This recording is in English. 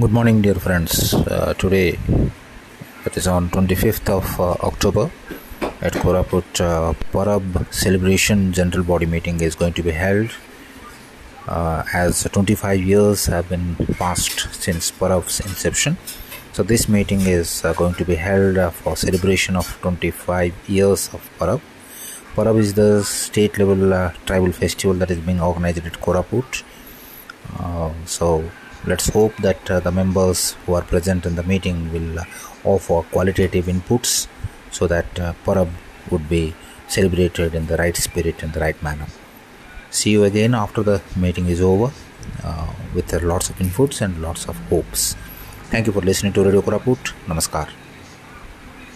Good morning, dear friends. Uh, today, it is on 25th of uh, October at Koraput uh, Parab celebration general body meeting is going to be held. Uh, as 25 years have been passed since Parab's inception, so this meeting is uh, going to be held uh, for celebration of 25 years of Parab. Parab is the state level uh, tribal festival that is being organized at Koraput. So let's hope that uh, the members who are present in the meeting will uh, offer qualitative inputs so that uh, Parab would be celebrated in the right spirit and the right manner. See you again after the meeting is over uh, with lots of inputs and lots of hopes. Thank you for listening to Radio Koraput. Namaskar.